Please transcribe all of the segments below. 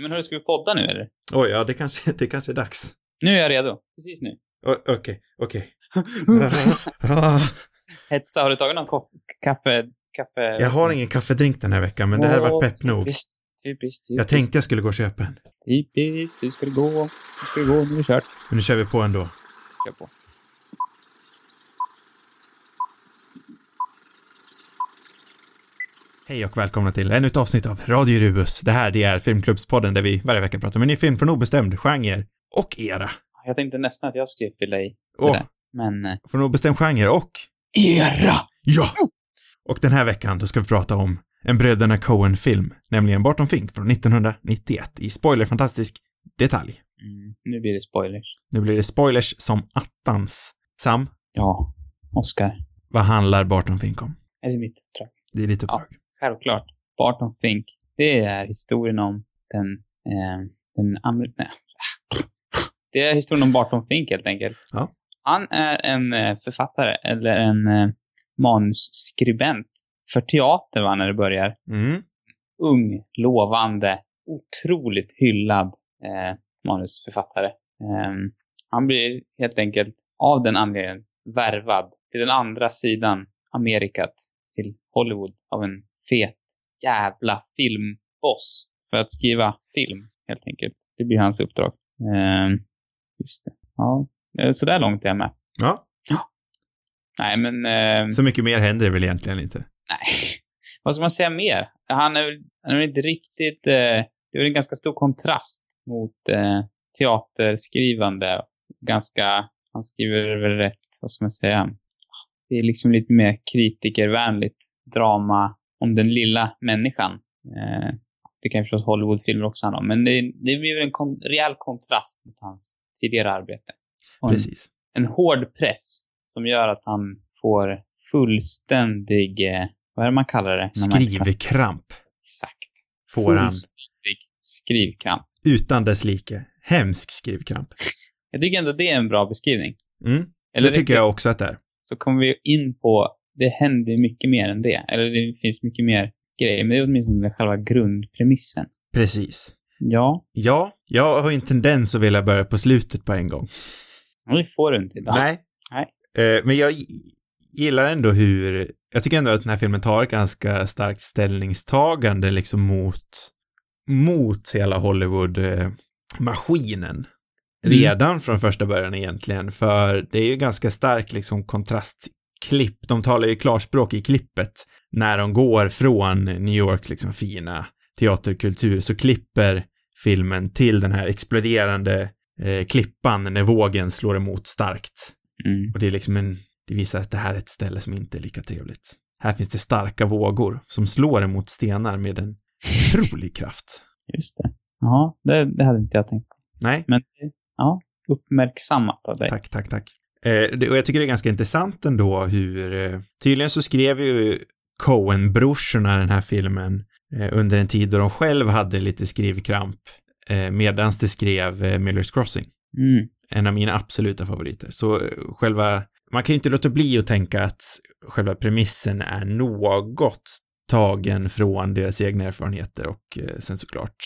Men hörru, ska vi podda nu eller? Oj, ja, det kanske, det kanske är dags. Nu är jag redo. Precis nu. Okej, okej. Ah, Hetsa, har du tagit någon kopp, kaffe, kaffe? Jag har ingen kaffedrink den här veckan, men det här var pepp nog. Typiskt, typiskt, Jag typiskt. tänkte jag skulle gå och köpa en. Typiskt, ska det gå. Ska det gå, nu är det kört. Men nu kör vi på ändå. Kör på. Hej och välkomna till ännu ett avsnitt av Radio Rubus. Det här, det är Filmklubbspodden där vi varje vecka pratar om en ny film från obestämd genre och era. Jag tänkte nästan att jag skulle fylla i det Och där. Men... eh, från obestämd genre och Era! ja! Och den här veckan då ska vi prata om en Bröderna Coen-film, nämligen Barton Fink från 1991 i spoilerfantastisk detalj. Mm, nu blir det spoilers. Nu blir det spoilers som attans. Sam, Ja, Oscar. vad handlar Barton Fink om? Är det mitt uppdrag? Det är ditt uppdrag. Självklart. Barton Fink. Det är historien om den... Eh, den amer- nej. Det är historien om Barton Fink helt enkelt. Ja. Han är en eh, författare, eller en eh, manusskribent för teater va, när det börjar. Mm. Ung, lovande, otroligt hyllad eh, manusförfattare. Ehm, han blir helt enkelt av den anledningen värvad till den andra sidan Amerikat, till Hollywood, av en fet jävla filmboss för att skriva film, helt enkelt. Det blir hans uppdrag. Ehm, just det. Ja, eh, så där långt är jag med. Ja, Nej, men... ehm, så mycket mer händer det väl egentligen inte. Nej. Vad ska man säga mer? Han är, väl- han är inte riktigt... Eh, det är väl en ganska stor kontrast mot eh, teaterskrivande. Ganska... Han skriver väl rätt, vad ska man säga? Det är liksom lite mer kritikervänligt drama om den lilla människan. Eh, det kan förstås Hollywoodfilmer också handla om, men det, det blir väl en kon, rejäl kontrast mot hans tidigare arbete. En- Precis. en hård press som gör att han får fullständig, eh, vad är det man kallar det? Skrivkramp Exakt. får han. Fullständig skrivkramp. Utan dess like. Hemsk skrivkramp. Jag tycker ändå det är en bra beskrivning. Mm. Eller det tycker jag också att det är. Så kommer vi in på, det händer mycket mer än det. Eller det finns mycket mer grejer, men det är åtminstone själva grundpremissen. Precis. Ja, Ja, jag har ju en tendens att vilja börja på slutet på en gång. och det får du inte idag. Nej. Nej. Eh, men jag gillar ändå hur, jag tycker ändå att den här filmen tar ett ganska starkt ställningstagande liksom mot, mot hela Hollywood-maskinen. Mm. Redan från första början egentligen, för det är ju ganska stark liksom kontrastklipp. De talar ju klarspråk i klippet när de går från New Yorks liksom fina teaterkultur så klipper filmen till den här exploderande eh, klippan när vågen slår emot starkt. Mm. Och det är liksom en, det visar att det här är ett ställe som inte är lika trevligt. Här finns det starka vågor som slår emot stenar med en otrolig kraft. Just det. Ja, det, det hade inte jag tänkt på. Nej, Men, ja, uppmärksammat av dig. tack, tack, tack. Eh, det, och jag tycker det är ganska intressant ändå hur, eh, tydligen så skrev ju Coen-brorsorna den här filmen eh, under en tid då de själv hade lite skrivkramp eh, medans de skrev eh, Miller's Crossing. Mm. en av mina absoluta favoriter. Så själva, man kan ju inte låta bli att tänka att själva premissen är något tagen från deras egna erfarenheter och sen såklart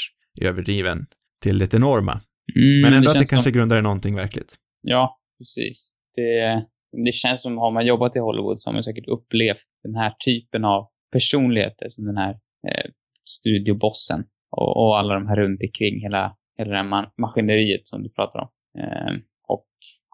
överdriven till det enorma. Mm, Men ändå att det kanske Som, grundar i någonting verkligt. ja, precis. Det, det känns som, har man jobbat i Hollywood så har man säkert upplevt den här typen av personligheter som den här eh, studiobossen och, och alla de här runt omkring hela, hela det här man, maskineriet som du pratar om. Eh, och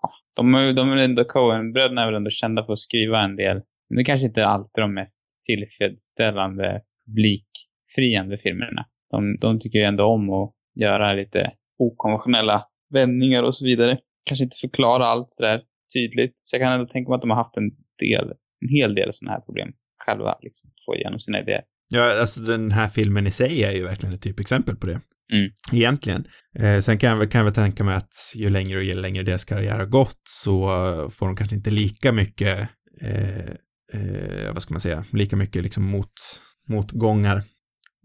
ja, de, är- de är väl ändå, Coen-bröderna är väl ändå kända för att skriva en del, men det kanske inte är alltid de mest tillfredsställande publikfriande filmerna. De, de tycker ju ändå om att göra lite okonventionella vändningar och så vidare. Kanske inte förklara allt sådär tydligt. Så jag kan ändå tänka mig att de har haft en del, en hel del sådana här problem själva, liksom, att få igenom sina idéer. Ja, alltså den här filmen i sig är ju verkligen ett typexempel på det. Mm. Egentligen. Eh, sen kan jag, kan jag väl tänka mig att ju längre och ju längre deras karriär har gått så får de kanske inte lika mycket, eh, eh, vad ska man säga, lika mycket liksom mot, motgångar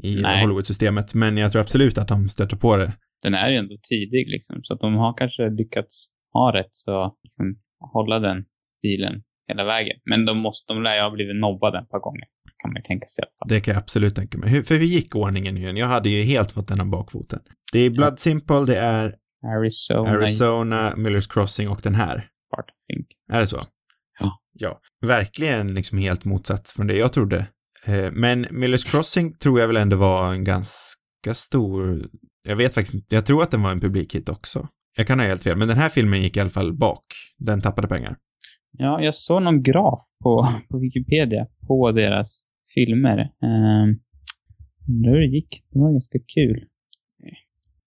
i. Hollywood-systemet. Men jag tror absolut att de stöter på det. Den är ju ändå tidig liksom, så att de har kanske lyckats ha rätt så liksom, hålla den stilen hela vägen. Men de måste, de lär ju ha blivit nobbade ett par gånger. kan man ju tänka sig. Det kan jag absolut tänka mig. Hur, för hur gick ordningen nu igen? Jag hade ju helt fått den av bakfoten. Det är Blood Simple, det är Arizona, Arizona, Miller's Crossing och den här. Part Think. Är det så? Ja. Ja. Verkligen liksom helt motsatt från det jag trodde. Eh, Men Miller's Crossing tror jag väl ändå var en ganska stor, jag vet faktiskt inte, jag tror att den var en publikhit också. Jag kan ha helt fel, men den här filmen gick i alla fall bak. Den tappade pengar. Ja, jag såg någon graf på, på Wikipedia på deras filmer. Um, undrar hur det gick. Det var ganska kul.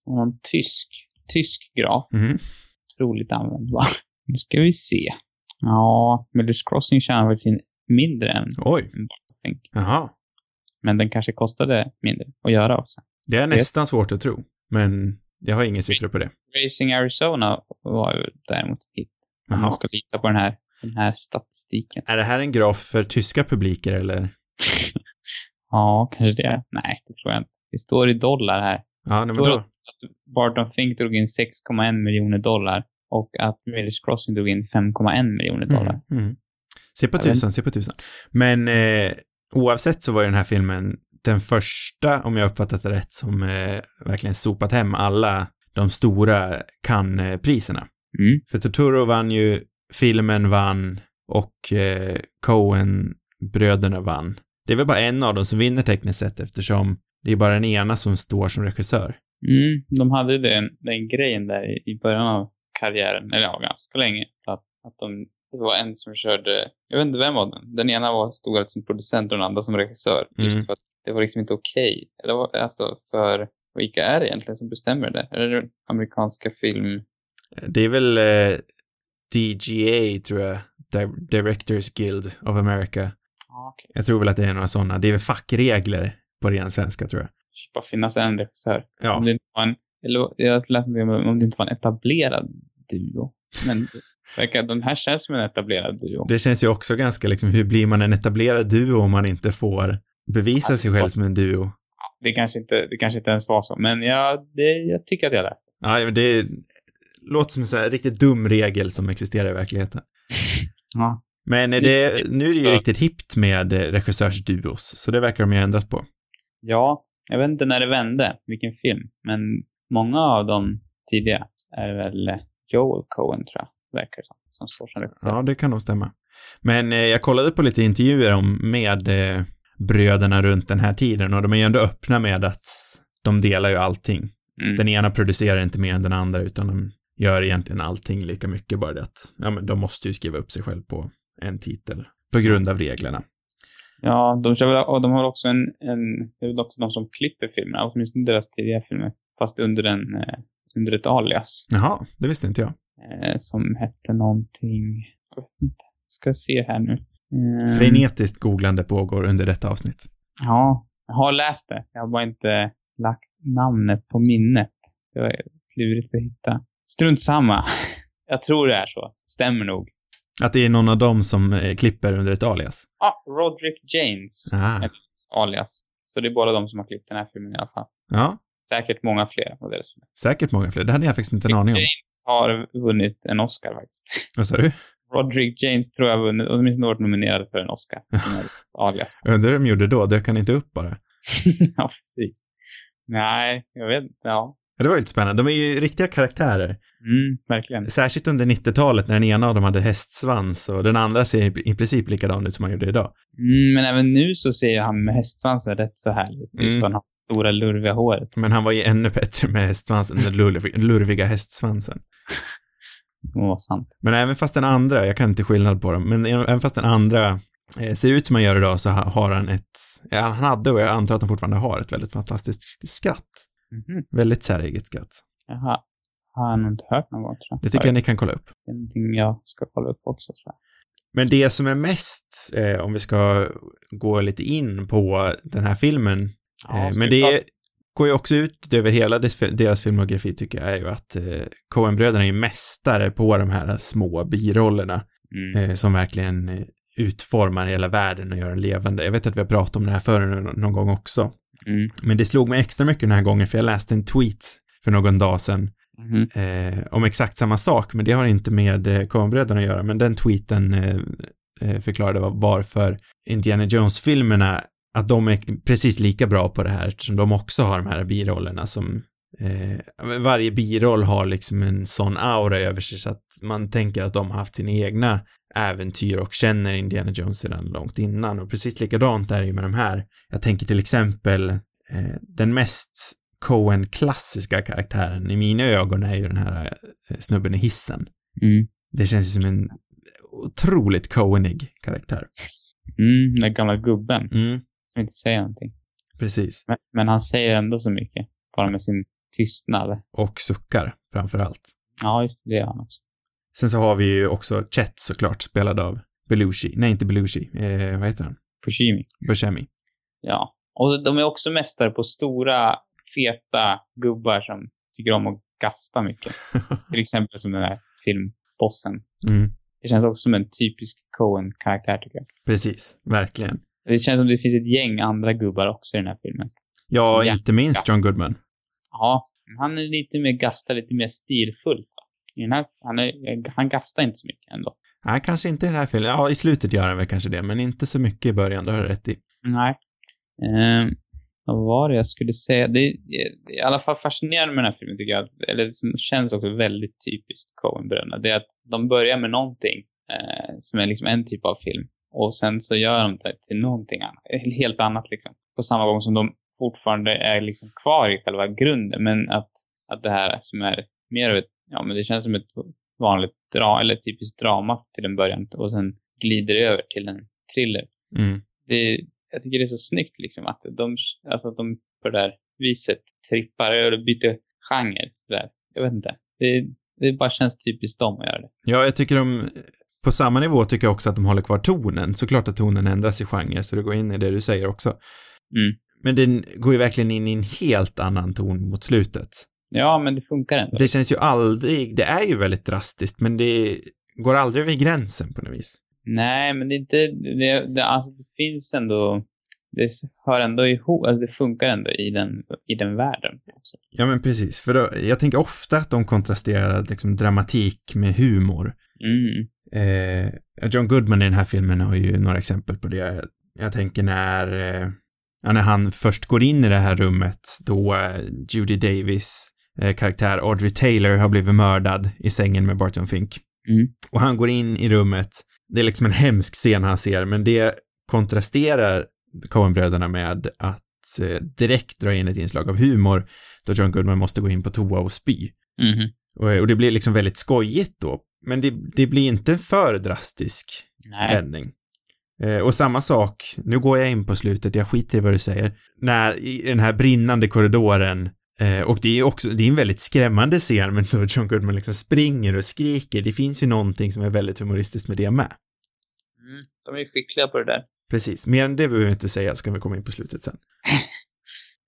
Och någon tysk, tysk graf. Mhm. Otroligt användbar. Nu ska vi se. Ja, Miller's Crossing tjänar faktiskt in mindre än Oj. Think. Jaha. Men den kanske kostade mindre att göra också. Det är nästan svårt att tro, men jag har inga siffror på det. Racing Arizona var ju däremot hit. Om man ska lita på den här, den här statistiken. Är det här en graf för tyska publiker eller? Ja, kanske det. Nej, det tror jag inte. Det står i dollar här. Ja, men Står då. att Barton Fink drog in 6,1 miljoner dollar och att Miller's Crossing drog in 5,1 miljoner dollar. Mm, mm. Se på tusan, se på tusan. Men eh, oavsett så var ju den här filmen den första, om jag uppfattat det rätt, som eh, verkligen sopat hem alla de stora Cannes-priserna. Mm. För Totoro vann ju, filmen vann och eh, Coen-bröderna vann. Det är väl bara en av dem som vinner tekniskt sett eftersom det är bara den ena som står som regissör. Mm, de hade den, den grejen där i, början av karriären, eller ja, ganska länge. Att, att de, det var en som körde, jag vet inte vem var den. Den ena var, stod alltså som producent och den andra som regissör. Just Mm. för att det var liksom inte okej. Eller vad- alltså för, vilka är det egentligen som bestämmer det? Är det den amerikanska film... Det är väl eh, DGA, tror jag, Di- Directors Guild of America. Ja, okej. Jag tror väl att det är några sådana. Det är väl fackregler på ren svenska, tror jag. Det bara finnas en regissör. Ja. Om det inte var en, eller jag lät mig om det inte var en etablerad duo. Men verkar, den här känns som en etablerad duo. Det känns ju också ganska liksom, hur blir man en etablerad duo om man inte får bevisa sig själv som en duo? Det kanske inte, det kanske inte ens var så, men ja, det, jag tycker att jag läste. Ja, men det låter som en sån här riktigt dum regel som existerar i verkligheten. Ja. Men är det, nu är det ju riktigt hippt med eh, regissörsduos, så det verkar de ju ha ändrat på. ja, jag vet inte när det vände, vilken film, men många av de tidiga är väl Joel Cohen, tror jag, verkar som, som står som regissör. Ja, det kan nog stämma. Men eh, jag kollade på lite intervjuer om, med eh, bröderna runt den här tiden och de är ju ändå öppna med att de delar ju allting. Mm. Den ena producerar inte mer än den andra utan de gör egentligen allting lika mycket bara det att, ja men de måste ju skriva upp sig själv på en titel på grund av reglerna. Ja, de kör väl, och de har också en, en, det är väl också de som klipper filmerna, åtminstone deras tidiga filmer, fast under en, eh, under ett alias, Jaha, det visste inte jag. eh, som hette någonting, jag vet inte, ska se här nu. Eh, Frenetiskt googlande pågår under detta avsnitt. Ja, jag har läst det. Jag har bara inte lagt namnet på minnet. Det var klurigt att hitta. Strunt samma. Jag tror det är så. Stämmer nog. Att det är någon av dem som eh, klipper under ett alias. Ah, Roderick James. Ah. hans alias. Så det är bara de som har klippt den här filmen i alla fall. Ja, Säkert många fler. säkert många fler. Det hade jag faktiskt inte en aning om. James har vunnit en Oscar faktiskt. Vad sa du? Roderick James tror jag vunnit, åtminstone varit nominerad för en Oscar. Undrar hur de gjorde då? Dök han inte upp bara? ja, precis. Nej, jag vet inte. Ja. Ja, det var ju lite spännande. De är ju riktiga karaktärer. Mm, verkligen. Särskilt under 90-talet när den ena av dem hade hästsvans och den andra ser i- princip likadan ut som han gjorde idag. Mm, men även nu så ser han med hästsvansen rätt så härligt ut. Mm. Han har stora lurviga håret. Men han var ju ännu bättre med hästsvansen, den lurv- lurviga hästsvansen. Vara sant. Men även fast den andra, jag kan inte skillnad på dem, men även fast den andra eh, ser ut som han gör idag så ha- har han ett, ja, han hade och jag antar att han fortfarande har ett väldigt fantastiskt skratt. Mhm. Väldigt säreget skratt. Jaha. Har nog inte hört någon gång tror jag. Det tycker jag ni kan kolla upp. Det är någonting jag ska kolla upp också tror jag. Men det som är mest, eh, om vi ska gå lite in på den här filmen, Ja, eh, men det prata- går ju också ut över hela deras filmografi tycker jag, är ju att eh, Coen-bröderna är ju mästare på de här små birollerna Mm. eh, som verkligen eh, utformar hela världen och gör den levande. Jag vet att vi har pratat om det här förr någon, gång också. Mm. Men det slog mig extra mycket den här gången för jag läste en tweet för någon dag sedan Mhm. eh, om exakt samma sak, men det har inte med eh, Coen-bröderna att göra, men den tweeten eh, eh, förklarade var varför Indiana Jones-filmerna, att de är precis lika bra på det här eftersom de också har de här birollerna som eh, varje biroll har liksom en sån aura över sig så att man tänker att de har haft sina egna äventyr och känner Indiana Jones sedan långt innan och precis likadant är det ju med de här. Jag tänker till exempel eh, den mest Coen-klassiska karaktären i mina ögon är ju den här eh, snubben i hissen. Mm. Det känns ju som en otroligt Coenig karaktär. Mm, den gamla gubben Mm, som inte säger någonting. precis. Men, men han säger ändå så mycket. Bara med sin tystnad. Och suckar framför allt. Ja, just det, det gör han också. Sen så har vi ju också Chet såklart, spelad av Belushi. Nej, inte Belushi. Eh, vad heter han? Fushimi. Buscemi. Ja. Och de är också mästare på stora, feta gubbar som tycker om att gasta mycket. Till exempel som den här filmbossen. Mm, Det känns också som en typisk Coen-karaktär tycker jag. precis. Verkligen. Det känns som det finns ett gäng andra gubbar också i den här filmen. Ja, Ja, inte minst. John Goodman. Ja, han är lite mer gasta, lite mer stilfull. va? I den här, han, är, han gastar inte så mycket ändå. Nej, kanske inte i den här filmen. Ja, i slutet gör han väl kanske det, men inte så mycket i början, det har du rätt i. Nej. Ehm, vad var det jag skulle säga? Det är, det är i alla fall fascinerande med den här filmen tycker jag. Eller det som känns också väldigt typiskt Coen-bröderna. Det är att de börjar med någonting eh, som är liksom en typ av film. Och sen så gör de det till någonting annat. Helt annat liksom. På samma gång som de fortfarande är liksom kvar i själva grunden. Men att, att det här som är mer av ett, ja men det känns som ett vanligt dra, eller typiskt drama till en början. Och sen glider det över till en thriller Mm. det, jag tycker det är så snyggt liksom att de, alltså att de på det där viset trippar eller byter genre sådär. Jag vet inte. Det, det bara känns typiskt dem att göra det. Ja, jag tycker de, på samma nivå tycker jag också att de håller kvar tonen. Såklart att tonen ändras i genre, så det går in i det du säger också. Mm. Men den går ju verkligen in i en helt annan ton mot slutet. Ja, men det funkar ändå. Det känns ju aldrig, det är ju väldigt drastiskt, men det går aldrig över gränsen på något vis. Nej, men det är inte, det, det, alltså det finns ändå, det hör ändå ihop, alltså det funkar ändå i den, i den världen. Också. Ja, men precis, för då, jag tänker ofta att de kontrasterar liksom dramatik med humor. Mm. Eh, John Goodman i den här filmen har ju några exempel på det. Jag tänker när, eh, när han först går in i det här rummet då eh, Judy Davis eh, karaktär Audrey Taylor har blivit mördad i sängen med Barton Fink. Mm. Och han går in i rummet, det är liksom en hemsk scen han ser, men det kontrasterar Coen-bröderna med att eh, direkt dra in ett inslag av humor då John Goodman måste gå in på toa och spy. Mhm. Och, och det blir liksom väldigt skojigt då. Men det, det blir inte för drastisk Nej. vändning. Eh, och samma sak, nu går jag in på slutet, jag skiter i vad du säger, när i den här brinnande korridoren eh, och det är också, det är en väldigt skrämmande scen men då John Goodman liksom springer och skriker, det finns ju någonting som är väldigt humoristiskt med det med. Mm. De är ju skickliga på det där. Precis, mer än det behöver vi inte säga, ska vi komma in på slutet sen.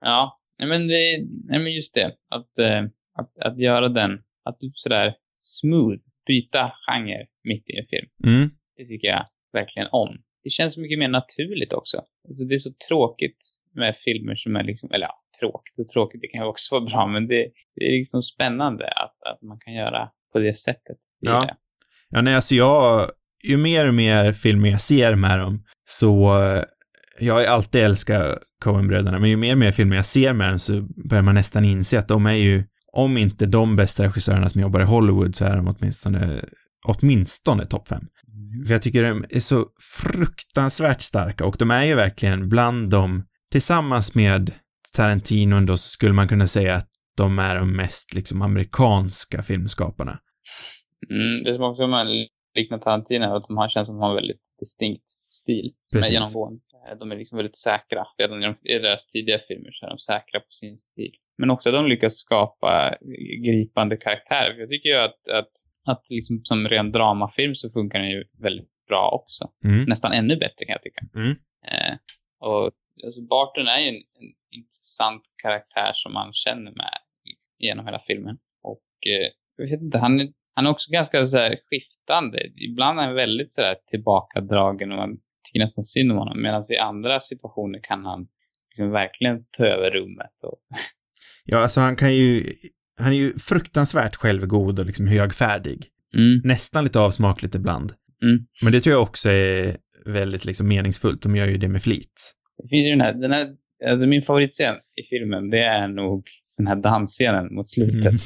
Ja, nej men, det, nej men just det. Att, eh, att, att göra den, att du sådär smooth, byta genre mitt i en film. Mm, Det tycker jag verkligen om. Det känns mycket mer naturligt också. Alltså det är så tråkigt med filmer som är liksom, eller ja, tråkigt och tråkigt, det kan ju också vara bra, men det, det är liksom spännande att, att man kan göra på det sättet. Det Ja. Ja, nej, alltså jag, ju mer och mer filmer jag ser med dem, så eh, jag har alltid älskat Coen-bröderna, men ju mer och mer filmer jag ser med dem så börjar man nästan inse att de är ju, om inte de bästa regissörerna som jobbar i Hollywood så är de åtminstone, åtminstone topp fem. För jag tycker de är så fruktansvärt starka och de är ju verkligen bland dem, tillsammans med Tarantino ändå, så skulle man kunna säga att de är de mest liksom amerikanska filmskaparna. Mm, det som också man liknar Tarantino är att de har, känns som de har en väldigt distinkt stil. Som Precis. är genomgående. De är liksom väldigt säkra. Redan i deras tidiga filmer så är de säkra på sin stil. Men också att de lyckas skapa gripande karaktärer. Jag tycker ju att, att, att liksom som ren dramafilm så funkar den ju väldigt bra också. Mm. Nästan ännu bättre kan jag tycka. Mm. Eh, och alltså Barton är ju en, en intressant karaktär som man känner med genom hela filmen. Och eh, jag vet inte, han är, han är också ganska så här skiftande. Ibland är han väldigt så här tillbakadragen och man tycker nästan synd om honom. Medan i andra situationer kan han liksom verkligen ta över rummet. Och, Ja, alltså han kan ju, han är ju fruktansvärt självgod och liksom högfärdig. mm, Nästan lite avsmakligt ibland. Mm. Men det tror jag också är väldigt liksom meningsfullt. De gör ju det med flit. Det finns ju den här, den här alltså min favoritscen i filmen, det är nog den här dansscenen mot slutet. Mm.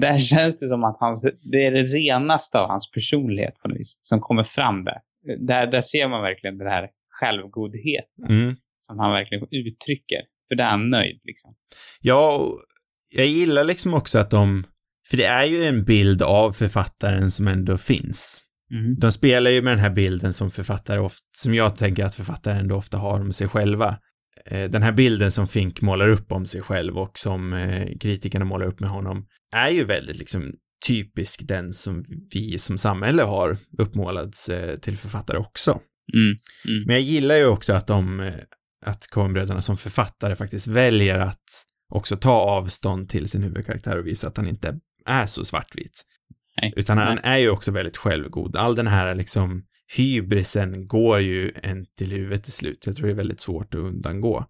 Där känns det som att hans, det är det renaste av hans personlighet på något vis, som kommer fram där. Där, där ser man verkligen den här självgodheten Mm. som han verkligen uttrycker. För där är han nöjd liksom. Ja, och jag gillar liksom också att de, för det är ju en bild av författaren som ändå finns. De spelar ju med den här bilden som författare ofta, som jag tänker att författare ändå ofta har om sig själva. Eh, Den här bilden som Fink målar upp om sig själv och som eh, kritikerna målar upp med honom är ju väldigt liksom typisk den som vi som samhälle har uppmålats eh, till författare också. Mm. Mm. Men jag gillar ju också att de, att Coenbröderna som författare faktiskt väljer att också ta avstånd till sin huvudkaraktär och visa att han inte är så svartvit. Nej. Utan han är ju också väldigt självgod. All den här liksom hybrisen går ju en till huvudet till slut. Jag tror det är väldigt svårt att undangå.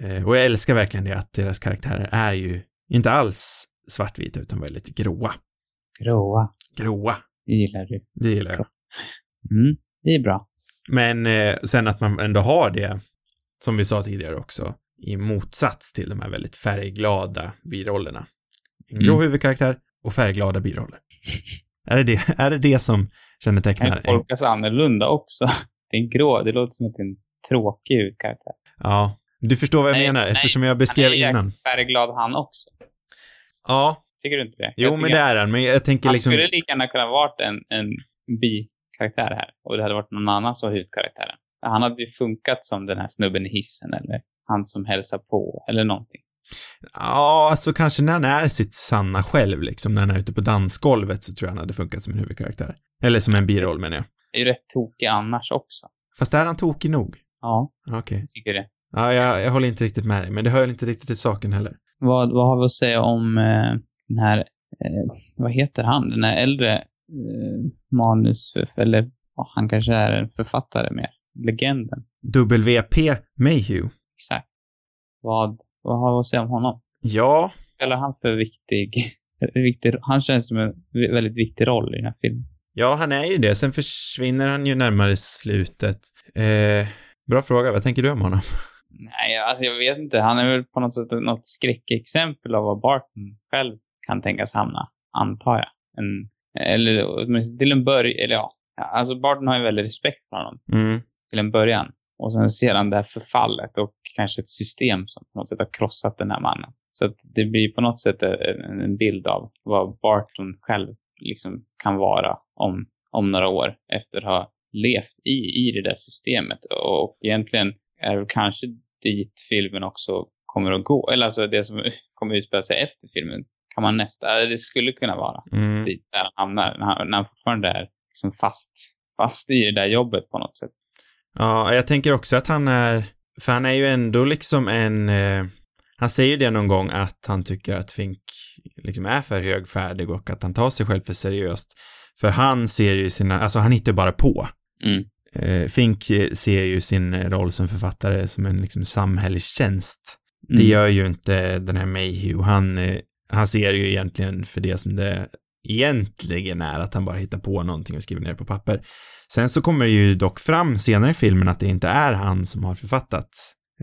Mm. Eh, och jag älskar verkligen det att deras karaktärer är ju inte alls svartvita utan väldigt gråa. Gråa. Gråa. Det gillar du. Det gillar jag. Mm. Det är bra. Men eh, sen att man ändå har det, som vi sa tidigare också, i motsats till de här väldigt färgglada birollerna. En grå Mm. huvudkaraktär och färgglada biroller. är, det det, är det det som kännetecknar? ju tolkas annorlunda också. Det är en grå, det låter som att det är en tråkig hudkaraktär. Ja, du förstår vad jag Nej, menar nej. eftersom jag Han beskrev är innan. jäkligt färgglad han också. Ja, Tycker du inte det? jo men det är han, men jag tänker Han liksom... skulle lika gärna kunna varit en, en bikaraktär här. Och det hade varit någon annan som var huvudkaraktären. Han hade ju funkat som den här snubben i hissen eller han som hälsar på eller någonting. Ja, alltså kanske när han är sitt sanna själv liksom, när han är ute på dansgolvet så tror jag han hade funkat som en huvudkaraktär. Eller som en biroll menar jag. Det är ju rätt tokig annars också. Fast är han tokig nog? Ja, Okej. jag tycker det. Ja, jag, jag håller inte riktigt med dig, men det hör inte riktigt till saken heller. Vad, vad har vi att säga om eh, den här, eh, vad heter han, den här äldre eh, manus, eller ja, han kanske är en författare mer. Legenden. WP Mayhew. Exakt. Vad, vad har vi att säga om honom? Ja, spelar han för viktig, viktig han känns som en väldigt viktig roll i den här filmen. ja, han är ju det. Sen försvinner han ju närmare slutet. Eh, bra fråga, vad tänker du om honom? Nej, alltså jag vet inte. Han är väl på något sätt något skräckexempel av vad Barton själv kan tänkas hamna, antar jag. En, eller åtminstone till en början, eller ja. Alltså Barton har ju väldigt respekt för honom Mm. Till en början. Och sen ser han det här förfallet och kanske ett system som på något sätt har krossat den här mannen. Så att det blir på något sätt en, bild av vad Barton själv liksom kan vara om, om några år efter att ha levt i, i det där systemet. Och, och egentligen är det kanske dit filmen också kommer att gå. Eller alltså det som kommer utspela sig efter filmen kan man nästa, det skulle kunna vara Mm. dit där han hamnar. När han, när han fortfarande är liksom fast, fast i det där jobbet på något sätt. Ja, jag tänker också att han är, för han är ju ändå liksom en, eh, han säger ju det någon gång att han tycker att Fink liksom är för högfärdig och att han tar sig själv för seriöst. För han ser ju sina, alltså han hittar bara på. Mm. Eh, Fink eh, ser ju sin roll som författare som en liksom samhällstjänst. Mm. Det gör ju inte den här Mayhew. Han, eh, han ser ju egentligen för det som det egentligen är, att han bara hittar på någonting och skriver ner på papper. Sen så kommer det ju dock fram senare i filmen att det inte är han som har författat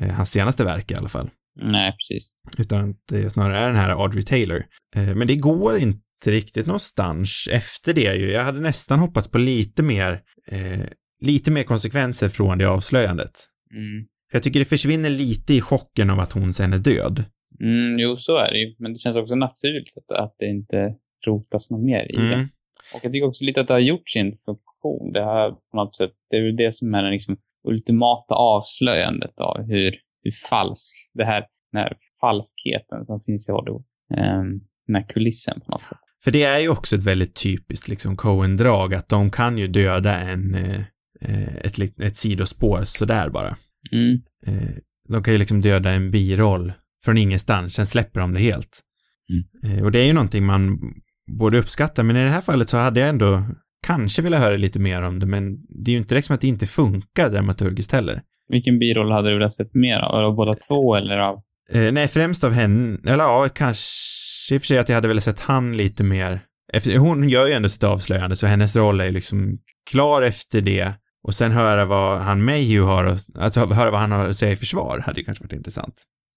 eh, hans senaste verk i alla fall, Nej, precis. utan att det snarare är den här Audrey Taylor. Eh, men det går inte riktigt någonstans efter det ju. Jag hade nästan hoppats på lite mer, eh, lite mer konsekvenser från det avslöjandet. Mm. Jag tycker det försvinner lite i chocken av att hon sen är död. Mm, jo, så är det ju. Men det känns också naturligt att, att det inte rotas något mer i det. Mm. Och jag tycker också lite att det har gjort sin funktion. Det har på något sätt, det är väl det som är den liksom ultimata avslöjandet av hur, hur falsk, det här, den här falskheten som finns i Hollywood. Um, den här kulissen på något sätt. För det är ju också ett väldigt typiskt liksom Coen-drag att de kan ju döda en, eh, eh, ett, ett sidospår sådär bara. Mm. Eh, de kan ju liksom döda en biroll från ingenstans, sen släpper de det helt. Eh, och det är ju någonting man borde uppskatta, men i det här fallet så hade jag ändå kanske velat höra lite mer om det, men det är ju inte liksom att det inte funkar dramaturgiskt heller. Vilken biroll hade du velat sett mer av? Av båda två eller av... Eh, nej, främst av henne, eller ja, kanske i och för sig att jag hade velat sett han lite mer efter, hon gör ju ändå sitt avslöjande, så hennes roll är ju liksom klar efter det. Och sen höra vad han Mayhew har, alltså höra vad han har att säga i försvar, hade ju kanske varit intressant.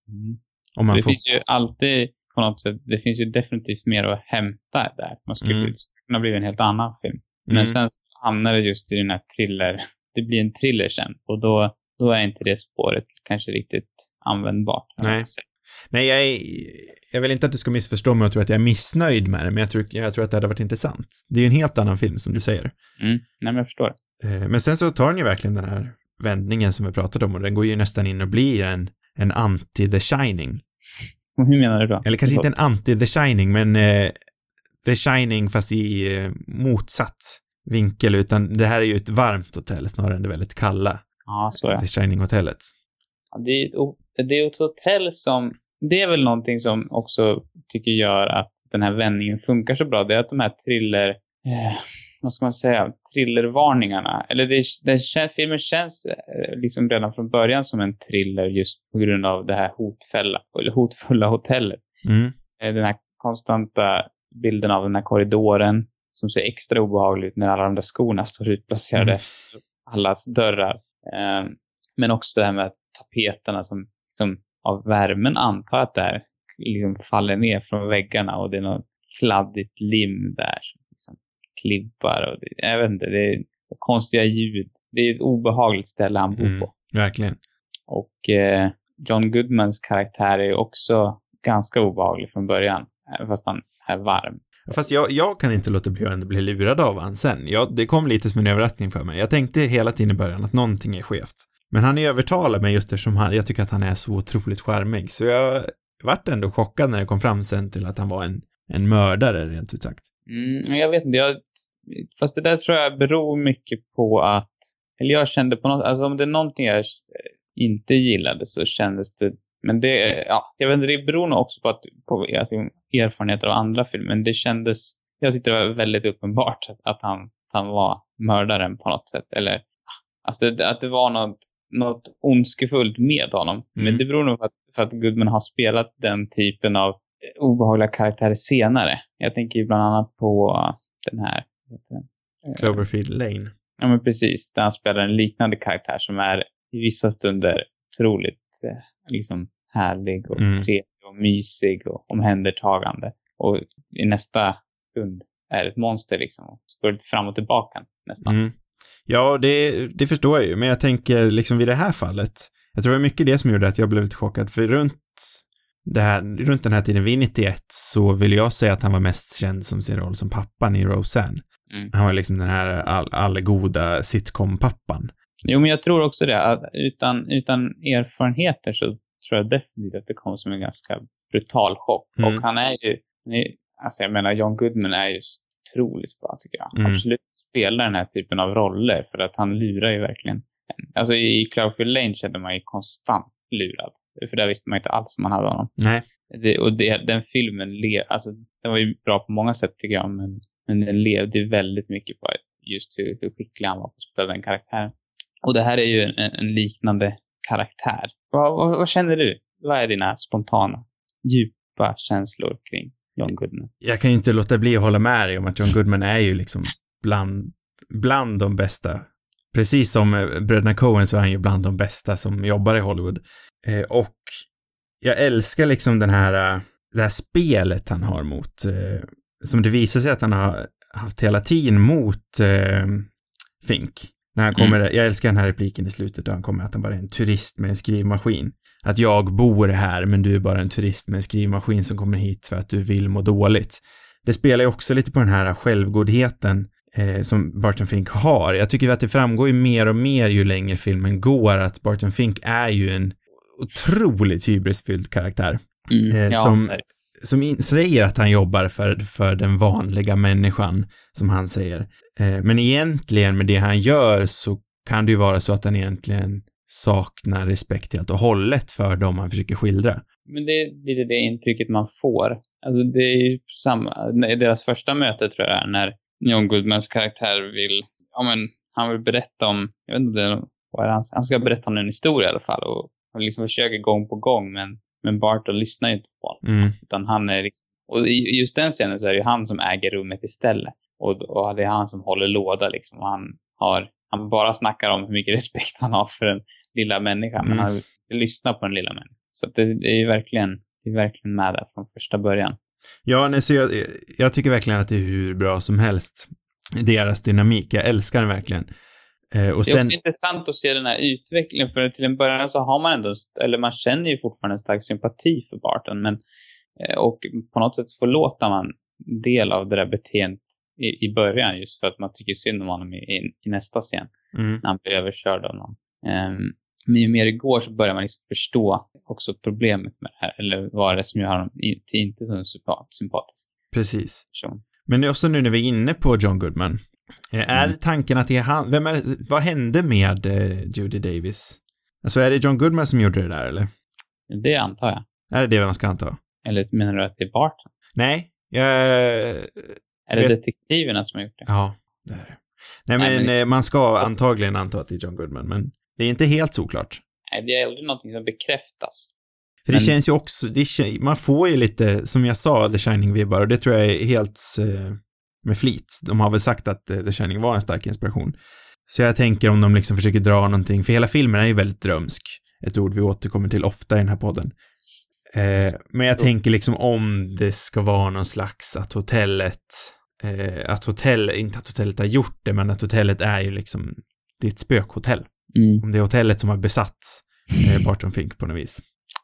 Om Så man det får... finns ju alltid på något sätt, det finns ju definitivt mer att hämta där. Man skulle Mm. kunna bli en helt annan film. Men Mm. sen hamnar det just i den här thriller, det blir en thriller sen och då, då är inte det spåret kanske riktigt användbart. Nej. Nej, jag, är, jag vill inte att du ska missförstå mig och tro att jag är missnöjd med det, men jag tror, jag tror att det hade varit intressant. Det är ju en helt annan film, som du säger. Mm. Nej men jag förstår. Eh, Men sen så tar den ju verkligen den här vändningen som vi pratade om och den går ju nästan in och blir en, en anti-The Shining. Och hur menar du då? Eller kanske inte en anti-The Shining, men eh, The Shining fast i eh, motsatt vinkel, utan det här är ju ett varmt hotell snarare än det väldigt kalla Ja, så ja. The Shining-hotellet. Ja, Det är, ett, det är ett hotell som, det är väl någonting som också tycker gör att den här vändningen funkar så bra. Det är att de här thriller, eh, vad ska man säga, thrillervarningarna, eller det, kän- filmen känns eh, liksom redan från början som en thriller just på grund av det här hotfälla, eller hotfulla hotellet. Mm. Eh, Den här konstanta bilden av den här korridoren som ser extra obehaglig ut när alla de där skorna står utplacerade Mm. efter allas dörrar. Eh, men också det här med tapeterna som, som av värmen antar att det här liksom faller ner från väggarna och det är något kladdigt lim där. Klibbar och det, jag vet inte, det är konstiga ljud. Det är ett obehagligt ställe han bor Mm. på. Verkligen. Och eh, John Goodmans karaktär är också ganska obehaglig från början. Fast han är varm. Fast jag, jag kan inte låta bli att bli lurad av han sen. Jag, det kom lite som en överraskning för mig. Jag tänkte hela tiden i början att någonting är skevt. Men han övertalar mig just eftersom han, jag tycker att han är så otroligt charmig. Så jag vart ändå chockad när det kom fram sen till att han var en, en mördare, rent ut sagt. Mm, jag vet inte, jag, fast det där tror jag beror mycket på att, eller jag kände på något, alltså om det är någonting jag inte gillade så kändes det, men det, ja, jag vet inte, det beror nog också på att, på alltså, erfarenheter av andra filmer, men det kändes, jag tyckte det var väldigt uppenbart att, att han, att han var mördaren på något sätt, eller, alltså det, att det var något, något ondskefullt med honom. Mm. Men det beror nog på att, för att Goodman har spelat den typen av eh, obehagliga karaktärer senare. Jag tänker ju bland annat på den här, heter den? Eh, Cloverfield Lane. Ja men precis, där han spelar en liknande karaktär som är i vissa stunder otroligt eh, liksom härlig och Mm. trevlig och mysig och omhändertagande. Och i nästa stund är ett monster liksom. Och så går det fram och tillbaka nästan. Mm. Ja, det, det förstår jag ju, men jag tänker liksom vid det här fallet, jag tror det var mycket det som gjorde att jag blev lite chockad, för runt det här, runt den här tiden, vid 91, så vill jag säga att han var mest känd som sin roll som pappan i Roseanne. Mm. Han var liksom den här all, allgoda sitcom-pappan. Jo, men jag tror också det. Att utan, utan erfarenheter så tror jag definitivt att det kom som en ganska brutal chock. Mm. Och han är ju, alltså jag menar John Goodman är ju otroligt bra tycker jag. Mm. Absolut spelar den här typen av roller för att han lurar ju verkligen. en. Alltså i Cloverfield Lane kände man ju konstant lurad. För där visste man inte alls om man hade honom. Nej. Det, och det, den filmen, le, alltså den var ju bra på många sätt tycker jag, men, men den levde ju väldigt mycket på just hur, hur skicklig han var på att spela den karaktären. Och det här är ju en, en liknande karaktär. Vad, vad, vad känner du? Vad är dina spontana, djupa känslor kring John Goodman? Jag kan ju inte låta bli att hålla med dig om att John Goodman är ju liksom bland, bland de bästa. Precis som eh, bröderna Coen så är han ju bland de bästa som jobbar i Hollywood. Eh, och jag älskar liksom den här, eh, det här spelet han har mot, eh, som det visar sig att han har haft hela tiden mot eh, Fink. När han kommer, jag älskar den här repliken i slutet då han kommer att han bara är en turist med en skrivmaskin. Att jag bor här men du är bara en turist med en skrivmaskin som kommer hit för att du vill må dåligt. Det spelar ju också lite på den här självgodheten eh, som Barton Fink har. Jag tycker att det framgår ju mer och mer ju längre filmen går att Barton Fink är ju en otroligt hybrisfylld karaktär. Eh, som- verkligen. Som in, säger att han jobbar för, för den vanliga människan, som han säger. Eh, men egentligen med det han gör så kan det ju vara så att han egentligen saknar respekt helt och hållet för dem han försöker skildra. Men det är lite det intrycket man får. Alltså det är ju samma, deras första möte tror jag det är, när John Goodmans karaktär vill, ja men, han vill berätta om, jag vet inte om det är, vad är det han, han ska berätta om en historia i alla fall och han liksom försöker gång på gång men, men Barton lyssnar ju inte på honom. Mm, Utan han är liksom, Och i just den scenen så är det ju han som äger rummet istället. Och, och det är han som håller låda liksom. Och han har, han bara snackar om hur mycket respekt han har för den lilla människan. Men Mm. han lyssnar på den lilla människan. Så det är ju verkligen, det är verkligen med där från första början. Ja, nej, så jag, jag tycker verkligen att det är hur bra som helst. Deras dynamik, jag älskar den verkligen. Eh, och Det är också intressant att se den här utvecklingen, för till en början så har man ändå, eller man känner ju fortfarande en stark sympati för Barton, men eh, och på något sätt förlåter man del av det där beteendet i, i början just för att man tycker synd om honom i, i, i nästa scen, mm, när han blir överkörd av någon. Ehm, men ju mer det går så börjar man liksom förstå också problemet med det här, eller vad det är som gör honom inte så sympa- sympatisk precis. person. Men också nu när vi är inne på John Goodman. Eh, Är Mm. tanken att det är han, vem är det, vad hände med eh, Judy Davis? Alltså är det John Goodman som gjorde det där eller? Det antar jag. Är det det man ska anta? Eller menar du att det är Barton? Nej, jag... Är det Vet- detektiverna som har gjort det? Ja, det är det. Nej, Nej, men, men- eh, man ska antagligen anta att det är John Goodman, men det är inte helt såklart. Nej, det är aldrig någonting som bekräftas. För det Men- känns ju också, det, man får ju lite, som jag sa, The Shining-vibbar och det tror jag är helt eh, med flit. De har väl sagt att eh, The Shining var en stark inspiration. Så jag tänker om de liksom försöker dra någonting, för hela filmen är ju väldigt drömsk. Ett ord vi återkommer till ofta i den här podden. Eh, men jag tänker liksom om det ska vara någon slags att hotellet, eh, att hotell, inte att hotellet har gjort det, men att hotellet är ju liksom, det är ett spökhotell. Mm. Om det är hotellet som har besatt eh, Barton Fink på något vis.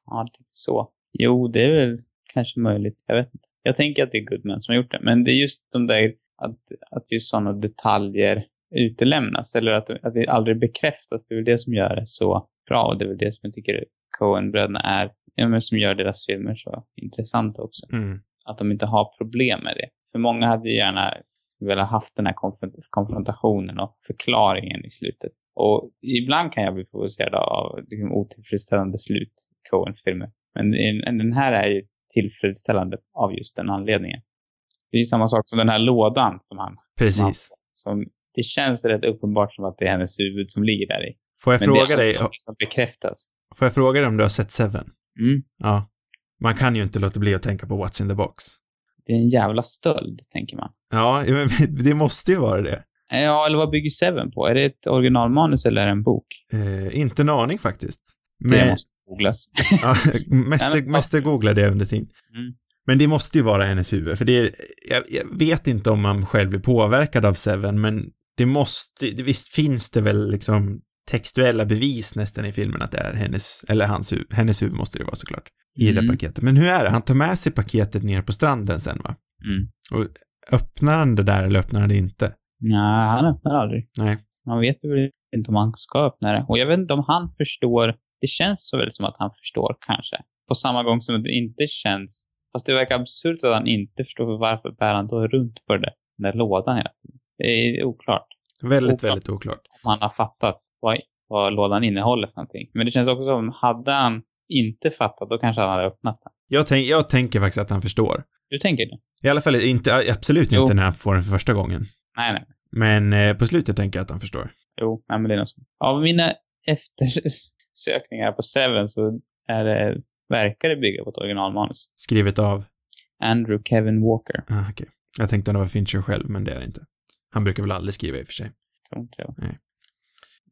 Ja, det är så. Jo, det är väl kanske möjligt. Jag vet inte. Jag tänker att det är Goodman som har gjort det. Men det är just de där, att, att just sådana detaljer utelämnas. Eller att, att det aldrig bekräftas. Det är väl det som gör det så bra. Och det är väl det som jag tycker Coen-bröderna är, ja, men som gör deras filmer så intressanta också. Mm. Att de inte har problem med det. För många hade ju gärna velat haft den här konfront- konfrontationen och förklaringen i slutet. Och ibland kan jag bli provocerad av liksom, otillfredsställande slut i Coen-filmer. Men den här är ju tillfredsställande av just den anledningen. Det är ju samma sak som den här lådan som han... Som, han, Precis. som det känns rätt uppenbart som att det är hennes huvud som ligger där i. Får jag Men fråga det dig, som bekräftas. får jag fråga dig om du har sett Seven? Mm. Ja. Man kan ju inte låta bli att tänka på What's in the box. Det är en jävla stöld, tänker man. Ja, men det måste ju vara det. Ja, eller vad bygger Seven på? Är det ett originalmanus eller är det en bok? Eh, inte en aning faktiskt. Det Men, måste googlas. ja, mäster, mäster googlade det under tiden. Mm. Men det måste ju vara hennes huvud, för det är, jag, jag vet inte om man själv blir påverkad av Seven, men det måste, det- visst finns det väl liksom textuella bevis nästan i filmen att det är hennes, eller hans huvud, hennes huvud måste det vara såklart, i det Mm. paketet. Men hur är det? Han tar med sig paketet ner på stranden sen va? Mm. Öppnar han det där eller öppnar han det inte? Nej, han öppnar aldrig. Nej. Man vet ju inte om han ska öppna det. Och jag vet inte om han förstår. Det känns så väl som att han förstår kanske. På samma gång som det inte känns. Fast det verkar absurt att han inte förstår för varför bär han då runt på det den där lådan hela tiden. Det är oklart Väldigt, Oklart. väldigt oklart. om han har fattat vad, vad lådan innehåller för någonting. Men det känns också som, hade han inte fattat, då kanske han hade öppnat den. Jag, tänk, jag tänker faktiskt att han förstår. Du tänker det? I alla fall inte, absolut Jo. inte när han får den för första gången. Nej, nej. Men eh, på slutet tänker jag att han förstår. Jo, nej, men det är något sånt. Av mina eftersökningar på Seven så är det, verkar det bygga på ett originalmanus. Skrivet av, Andrew Kevin Walker. ah, okej. Jag tänkte att det var Fincher själv, men det är det inte. Han brukar väl aldrig skriva i och för sig. Tror inte det. Nej.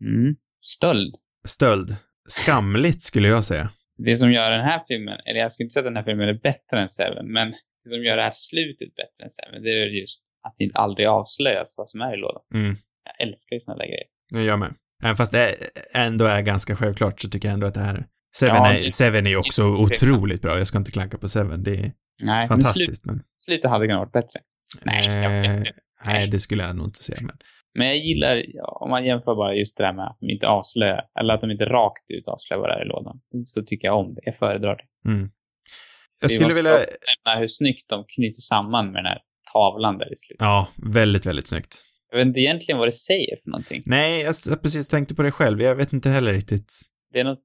Mm. Stöld. Stöld. Skamligt skulle jag säga. Det som gör den här filmen, eller jag skulle inte säga att den här filmen är bättre än Seven, men det som gör det här slutet bättre än Seven, det är just att det aldrig avslöjas vad som är i lådan. Mm. Jag älskar ju såna där grejer. Jag med. Även fast det ändå är ganska självklart så tycker jag ändå att det här Seven, Ja, är, det- Seven är också det- otroligt bra. Jag ska inte klanka på Seven. Det är Nej, men slut, fantastiskt, men... slutet hade kunnat vara bättre. Nej, jag vet eh, inte. nej, det skulle jag nog inte säga, men... Men jag gillar, om man jämför bara just det där med att de inte avslöjar, eller att de inte rakt ut avslöjar vad det är i lådan, så tycker jag om det. Jag föredrar det. Mm. Jag skulle vilja... nämna hur snyggt de knyter samman med den här tavlan där i slutet. Ja, väldigt, väldigt snyggt. Jag vet inte egentligen vad det säger för någonting. Nej, jag precis tänkte på det själv. Jag vet inte heller riktigt. Det är, något,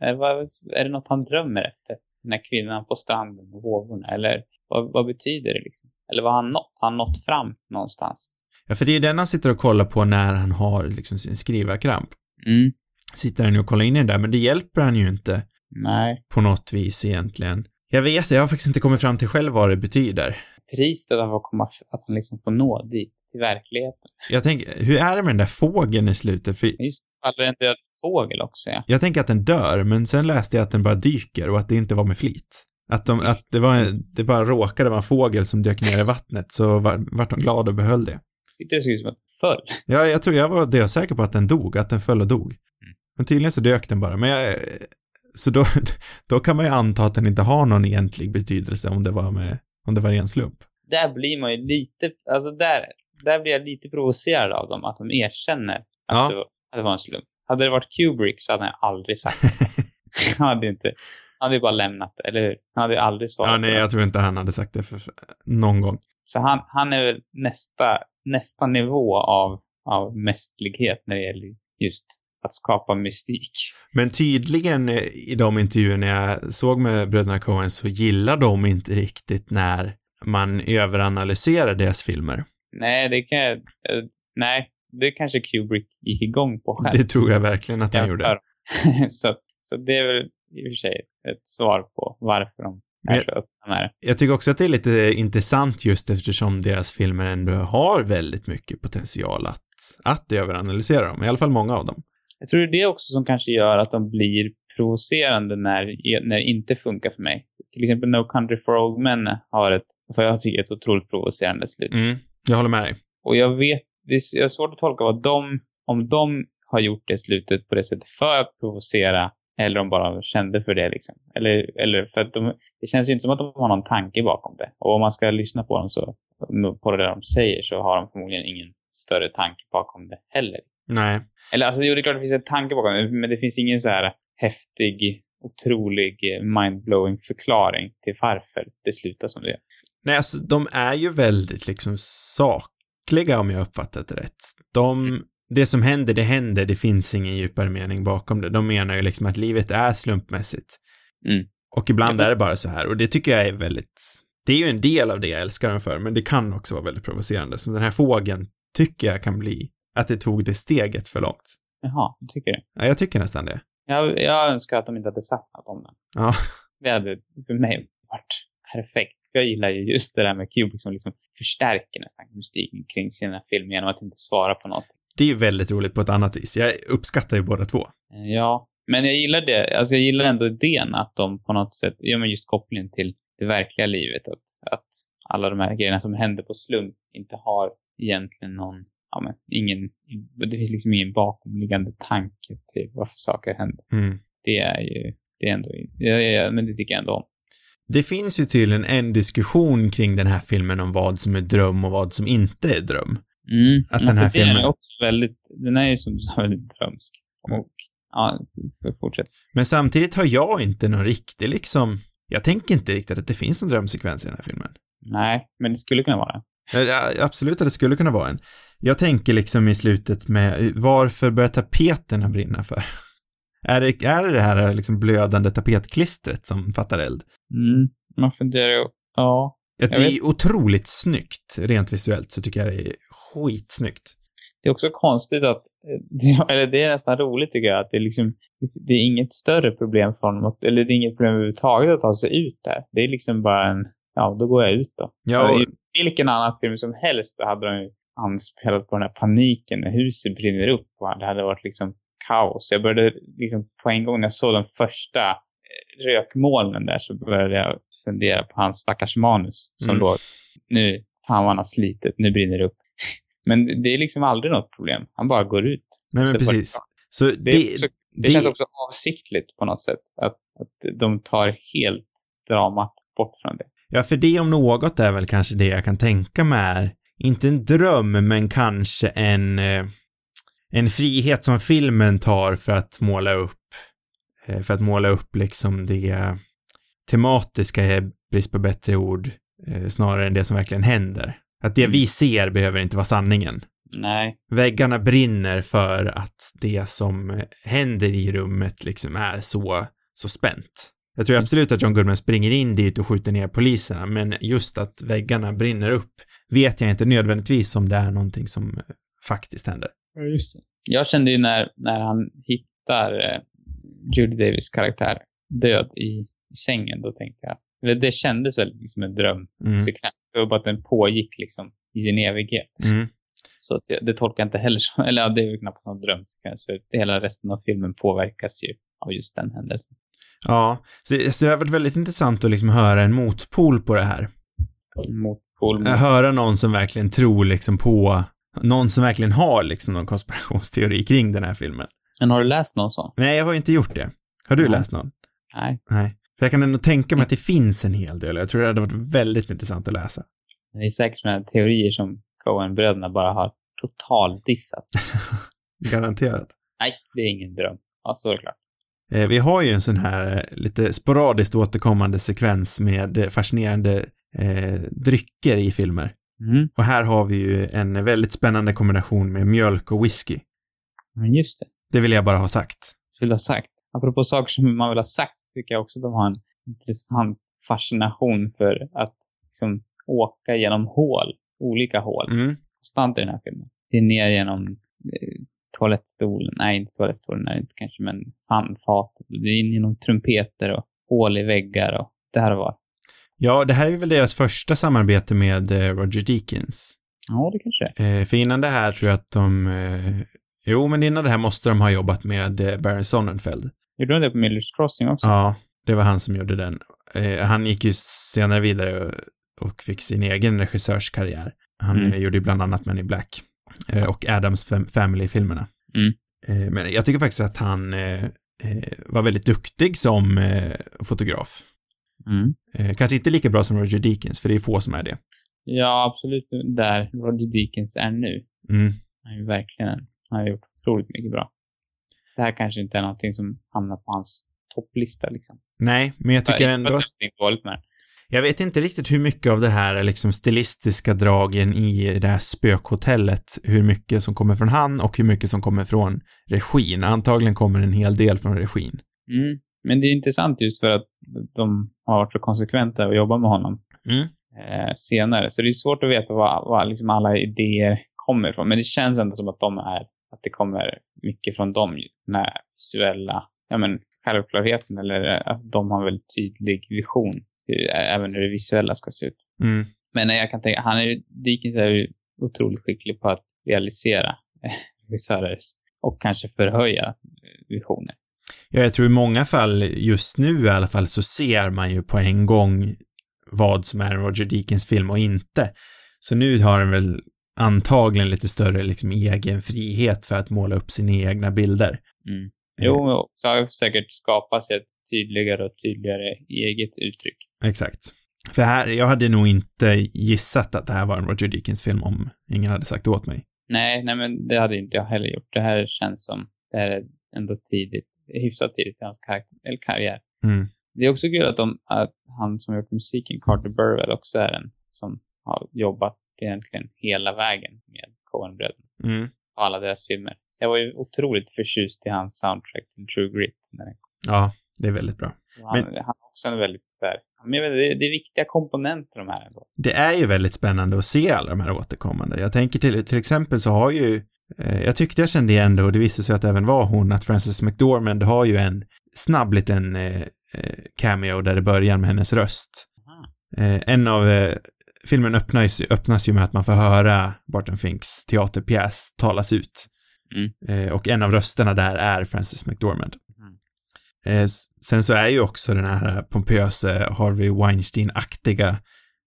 är, det något han drömmer efter? Den här kvinnan på stranden och vågorna? Eller vad, vad betyder det liksom? Eller vad har han nått? Har han nått fram någonstans? Ja, för det är den han sitter och kollar på när han har liksom sin skrivarkramp. Mm. Sitter han ju och kollar in i den där, men det hjälper han ju inte Nej. på något vis egentligen. Jag vet, jag har faktiskt inte kommit fram till själv vad det betyder. Priset av att komma, att han liksom får nå dit, till verkligheten. Jag tänker, hur är det med den där fågeln i slutet? För Just faller en död fågel också, ja. jag tänker att den dör, men sen läste jag att den bara dyker och att det inte var med flit. Att, de, att det, var, det bara råkade vara en fågel som dök ner i vattnet, så var, vart de glada och behöll det. Det såg ut som att den föll. Ja, jag tror jag var dösäker på att den dog, att den föll och dog. Men tydligen så dök den bara, men jag, så då, då kan man ju anta att den inte har någon egentlig betydelse om det var med, om det var ren slump. Där blir man ju lite, alltså där, där blir jag lite provocerad av dem, att de erkänner att, Ja. det, var, att det var en slump. Hade det varit Kubrick så hade han aldrig sagt det. Han hade inte, han hade bara lämnat det, eller hur? Han hade ju aldrig svarat Ja, nej, jag tror inte han hade sagt det för, någon gång. Så han, han är väl nästa, nästa nivå av, av mästerlighet när det gäller just att skapa mystik. Men tydligen eh, i de intervjuerna jag såg med bröderna Coen så gillar de inte riktigt när man överanalyserar deras filmer. Nej, det kan jag, eh, nej, det kanske Kubrick gick igång på själv. Det tror jag verkligen att han gjorde. Så, så det är väl i och för sig ett svar på varför de är jag- så öppna med det. Jag tycker också att det är lite intressant just eftersom deras filmer ändå har väldigt mycket potential att, att överanalysera dem, i alla fall många av dem. Jag tror det är det också som kanske gör att de blir provocerande när, när det inte funkar för mig. Till exempel No Country for Old Men har ett, för jag tycker ett otroligt provocerande slut. Mm, jag håller med dig. Och jag vet, det är jag svårt att tolka vad de, om de har gjort det slutet på det sättet för att provocera eller om bara kände för det liksom. Eller, eller för att de, det känns ju inte som att de har någon tanke bakom det. Och om man ska lyssna på dem så, på det de säger så har de förmodligen ingen större tanke bakom det heller. Nej. Eller alltså, jo, det är klart det finns en tanke bakom det, men det finns ingen så här häftig, otrolig, mindblowing förklaring till varför det slutar som det gör. Nej, alltså de är ju väldigt liksom sakliga om jag uppfattat det rätt. De, det som händer, det händer, det finns ingen djupare mening bakom det. De menar ju liksom att livet är slumpmässigt. Mm. Och ibland är det bara så här, och det tycker jag är väldigt, det är ju en del av det jag älskar dem för, men det kan också vara väldigt provocerande. Som den här fågeln tycker jag kan bli, att det tog det steget för långt. Jaha, du tycker det? Ja, jag tycker nästan det. Jag, jag önskar att de inte hade sagt något om den. Ja. Det hade för mig varit perfekt. Jag gillar ju just det där med Kubrick som liksom förstärker nästan mystiken kring sina filmer genom att inte svara på något. Det är ju väldigt roligt på ett annat vis. Jag uppskattar ju båda två. Eh, Ja, men jag gillar det. Alltså jag gillar ändå idén att de på något sätt, ja men just kopplingen till det verkliga livet, att, att alla de här grejerna som händer på slump inte har egentligen någon, ja men ingen, det finns liksom ingen bakomliggande tanke till varför saker händer. Mm. Det är ju, det är ändå, ja, men det tycker jag ändå om. Det finns ju tydligen en diskussion kring den här filmen om vad som är dröm och vad som inte är dröm. Mm. Att den här Den filmen- är också väldigt, den är ju som du sa väldigt drömsk. Och, ja, fortsätt. Men samtidigt har jag inte någon riktig liksom, jag tänker inte riktigt att det finns någon drömsekvens i den här filmen. Nej, men det skulle kunna vara. Eh, ja, Absolut att det skulle kunna vara en. Jag tänker liksom i slutet med, varför börjar tapeterna brinna för? Är det, är det det här liksom blödande tapetklistret som fattar eld? Mm. Man funderar ju, ja. Att det är otroligt snyggt, rent visuellt, så tycker jag det är skitsnyggt. Det är också konstigt att, eh, eller det är nästan roligt tycker jag, att det är liksom, det är inget större problem för honom, att, eller det är inget problem överhuvudtaget att ta sig ut där. Det är liksom bara en, ja, då går jag ut då. Ja, och, I vilken annan film som helst så hade de ju anspelat på den här paniken när huset brinner upp och det hade varit liksom kaos. Jag började liksom på en gång när jag såg de första eh, rökmolnen där så började jag fundera på hans stackars manus som Mm. låg, nu, fan vad han har slitit, nu brinner det upp. Men det är liksom aldrig något problem. Han bara går ut. nej men precis. Så Det, det, också, det, känns också avsiktligt på något sätt. Att, att de tar helt dramat bort från det. Ja, för det om något är väl kanske det jag kan tänka mig är, inte en dröm, men kanske en, eh, en frihet som filmen tar för att måla upp, eh, för att måla upp liksom det tematiska, är brist på bättre ord, eh, snarare än det som verkligen händer. Att det vi ser behöver inte vara sanningen. Nej. Väggarna brinner för att det som händer i rummet liksom är så, så spänt. Jag tror absolut att John Goodman springer in dit och skjuter ner poliserna, men just att väggarna brinner upp vet jag inte nödvändigtvis om det är någonting som eh, faktiskt händer. Ja, just det. Jag kände ju när, när han hittar eh, Judy Davis karaktär död i, sängen, då tänkte jag Eller det kändes väl som en drömsekvens. Det var bara att den pågick liksom i sin evighet. Mm. Så det, det tolkar jag inte heller som, eller ja, det är ju knappt någon drömsekvens för hela resten av filmen påverkas ju av just den händelsen. Ja, så, så det har varit väldigt intressant att liksom höra en motpol på det här. Motpol mot... Höra någon som verkligen tror liksom på, någon som verkligen har liksom någon konspirationsteori kring den här filmen. Men har du läst någon sån? Nej, jag har ju inte gjort det. Har du Nej. läst någon? Nej. Nej. För jag kan ändå tänka mig att det finns en hel del. Jag tror det hade varit väldigt intressant att läsa. Det är säkert sådana teorier som Coen-bröderna bara har totaldissat. Garanterat. Nej, det är ingen dröm. Ja, så är det klart. Eh, Vi har ju en sån här eh, lite sporadiskt återkommande sekvens med eh, fascinerande eh, drycker i filmer. Mm. Och här har vi ju en väldigt spännande kombination med mjölk och whisky. Men just det. Det vill jag bara ha sagt. vill ha sagt. Apropå saker som man vill ha sagt, så tycker jag också att de har en intressant fascination för att liksom åka genom hål. Olika hål. Mm. Konstant i den här filmen. Det är ner genom eh, toalettstolen. Nej, inte toalettstolen är det inte kanske, men handfatet. Det är in genom trumpeter och hål i väggar och det här var. Ja, det här är väl deras första samarbete med eh, Roger Deakins. Ja, det kanske är. Eh, för innan det här tror jag att de... Eh, jo, men innan det här måste de ha jobbat med Barry Sonnenfeld. Gjorde de det på Millers Crossing också? Ja, det var han som gjorde den. Han gick ju senare vidare och, fick sin egen regissörskarriär. Han Mm. gjorde ju bland annat Men in Black och Adams Fam- Family-filmerna. Mm. Men jag tycker faktiskt att han var väldigt duktig som fotograf. Mm. Eh, kanske inte lika bra som Roger Deakins, för det är få som är det. Ja, absolut. Där Roger Deakins är nu. Mm. Han är verkligen en, han har gjort otroligt mycket bra. Det här kanske inte är någonting som hamnar på hans topplista liksom. Nej, men jag tycker ändå. Jag vet inte riktigt hur mycket av det här är liksom stilistiska dragen i det här spökhotellet, hur mycket som kommer från han och hur mycket som kommer från regin. Antagligen kommer en hel del från regin. Mm. Men det är intressant just för att de har varit så konsekventa och jobbat med honom Mm. eh, senare. Så det är svårt att veta var, var liksom alla idéer kommer ifrån. Men det känns ändå som att de är, att det kommer mycket från dem. Den här visuella, ja men självklarheten eller eh, att de har en väldigt tydlig vision. hur- Även hur det visuella ska se ut. Mm. Men jag kan tänka, han är ju, Dickens är ju otroligt skicklig på att realisera eh, regissörers och kanske förhöja eh, visioner. Ja, jag tror i många fall, just nu i alla fall, så ser man ju på en gång vad som är en Roger Deakins film och inte. Så nu har den väl antagligen lite större liksom egen frihet för att måla upp sina egna bilder. Mm. Eh, Jo, så har säkert skapat sig ett tydligare och tydligare eget uttryck. Exakt. För här, jag hade nog inte gissat att det här var en Roger Deakins film om ingen hade sagt åt mig. Nej, nej men det hade inte jag heller gjort. Det här känns som, det här är ändå tidigt, hyfsat tidigt i hans karriär. Mm. Det är också kul att, de, att han som har gjort musiken, Carter Burwell, också är en som har jobbat egentligen hela vägen med Coen-bröderna Mm. alla deras filmer. Jag var ju otroligt förtjust i hans soundtrack till True Grit. När den Ja, det är väldigt bra. Han, han har också en väldigt så här, men jag vet, det, det är viktiga komponenter de här ändå. Det är ju väldigt spännande att se alla de här återkommande. Jag tänker till, till exempel så har ju, jag tyckte jag kände igen det och det visade sig att det även var hon, att Frances McDormand har ju en snabb liten eh, eh, cameo där det börjar med hennes röst. Eh, en av, eh, filmen öppnas, öppnas ju med att man får höra Barton Finks teaterpjäs talas ut. Mm. Eh, och en av rösterna där är Frances McDormand. Mm. Eh, sen så är ju också den här pompöse Harvey Weinstein-aktiga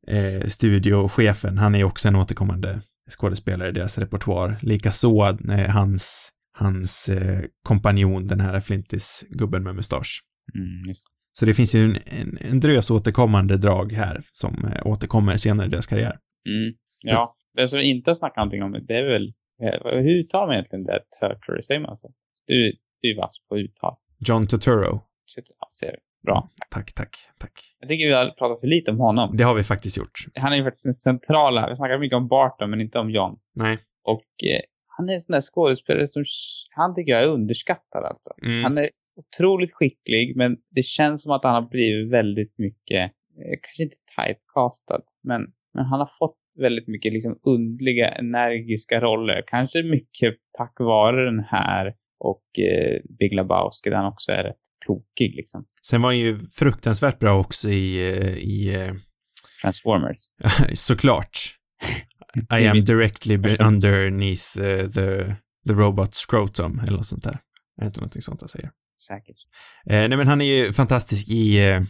eh, studiochefen, han är ju också en återkommande skådespelare i deras repertoar. Likaså eh, hans, hans eh, kompanjon, den här Flintis-gubben med mustasch. Mm. Så det finns ju en, en, en drös återkommande drag här som eh, återkommer senare i deras karriär. Mm. Ja, det som vi inte har snackat någonting om, det är väl, hur uttalar man egentligen det? Turtle, säger man så? Du, du är vass på uttal. John Turturro. Ja, ser du. Bra. Tack, tack, tack. Jag tycker vi har pratat för lite om honom. Det har vi faktiskt gjort. Han är ju faktiskt den centrala, vi snackar mycket om Barton, men inte om John. Nej. Och eh, han är en sån där skådespelare som, han tycker jag är underskattad alltså. Mm. Han är otroligt skicklig, men det känns som att han har blivit väldigt mycket, eh, kanske inte typecastad, men, men han har fått väldigt mycket liksom undliga, energiska roller. Kanske mycket tack vare den här Och eh, Big Lebowski han också är rätt tokig liksom. Sen var han ju fruktansvärt bra också i, eh, i eh, Transformers. såklart. I am directly underneath uh, the, the robot scrotum, eller något sånt där. Är det inte någonting sånt jag säger? Säkert. Eh, nej men han är ju fantastisk i eh,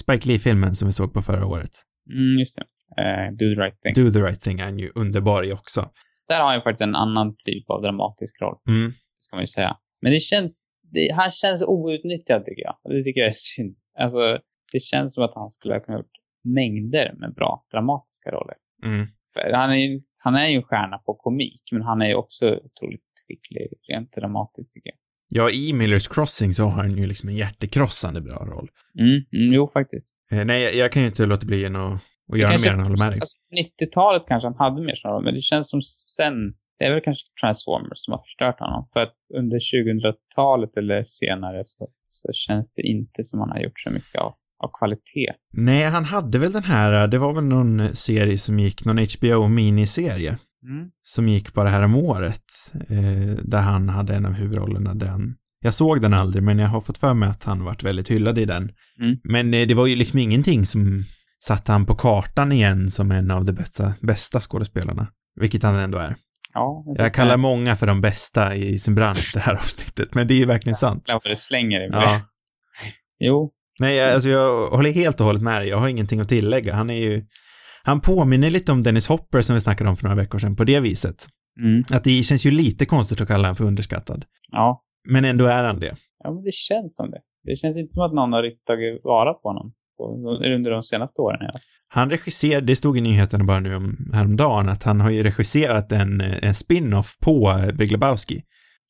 Spike Lee-filmen som vi såg på förra året. Mm, just det. Eh, do the right thing. Do the right thing är han ju underbar i också. Där har han faktiskt en annan typ av dramatisk roll, Mm. Ska man ju säga. Men det känns, det, han känns outnyttjad tycker jag. Och det tycker jag är synd. Alltså, det känns som att han skulle ha kunnat gjort mängder med bra dramatiska roller. Mm. Han är, han är ju en stjärna på komik, men han är ju också otroligt skicklig rent dramatiskt tycker jag. Ja, i Millers Crossing så har han ju liksom en hjärtekrossande bra roll. Mm, mm, jo, faktiskt. Eh, nej, jag, jag kan ju inte låta bli att, att göra mer än att hålla med dig. Alltså, 90-talet kanske han hade mer sådana men det känns som sen, det är väl kanske Transformers som har förstört honom. För att under 2000-talet eller senare så, så känns det inte som han har gjort så mycket av, av kvalitet. Nej, han hade väl den här, det var väl någon serie som gick, någon HBO-miniserie Mm. som gick bara här om året, eh, där han hade en av huvudrollerna. Den. Jag såg den aldrig, men jag har fått för mig att han varit väldigt hyllad i den. Mm. Men eh, det var ju liksom ingenting som satte han på kartan igen som en av de bästa, bästa skådespelarna. Vilket han ändå är. Ja, Jag kallar många för de bästa i sin bransch det här avsnittet, men det är ju verkligen sant. Jag det slänger i Ja. Jo, Nej, jag- alltså jag håller helt och hållet med dig. Jag har ingenting att tillägga. Han är ju, han påminner lite om Dennis Hopper som vi snackade om för några veckor sedan på det viset. mm. Att det känns ju lite konstigt att kalla honom för underskattad. ja. Men ändå är han det. Ja, men det känns som det. Det känns inte som att någon har riktigt tagit vara på honom under de senaste åren. Ja. Han regisserade, det stod i nyheterna bara nu om, häromdagen, att han har ju regisserat en, en spin-off på Big Lebowski.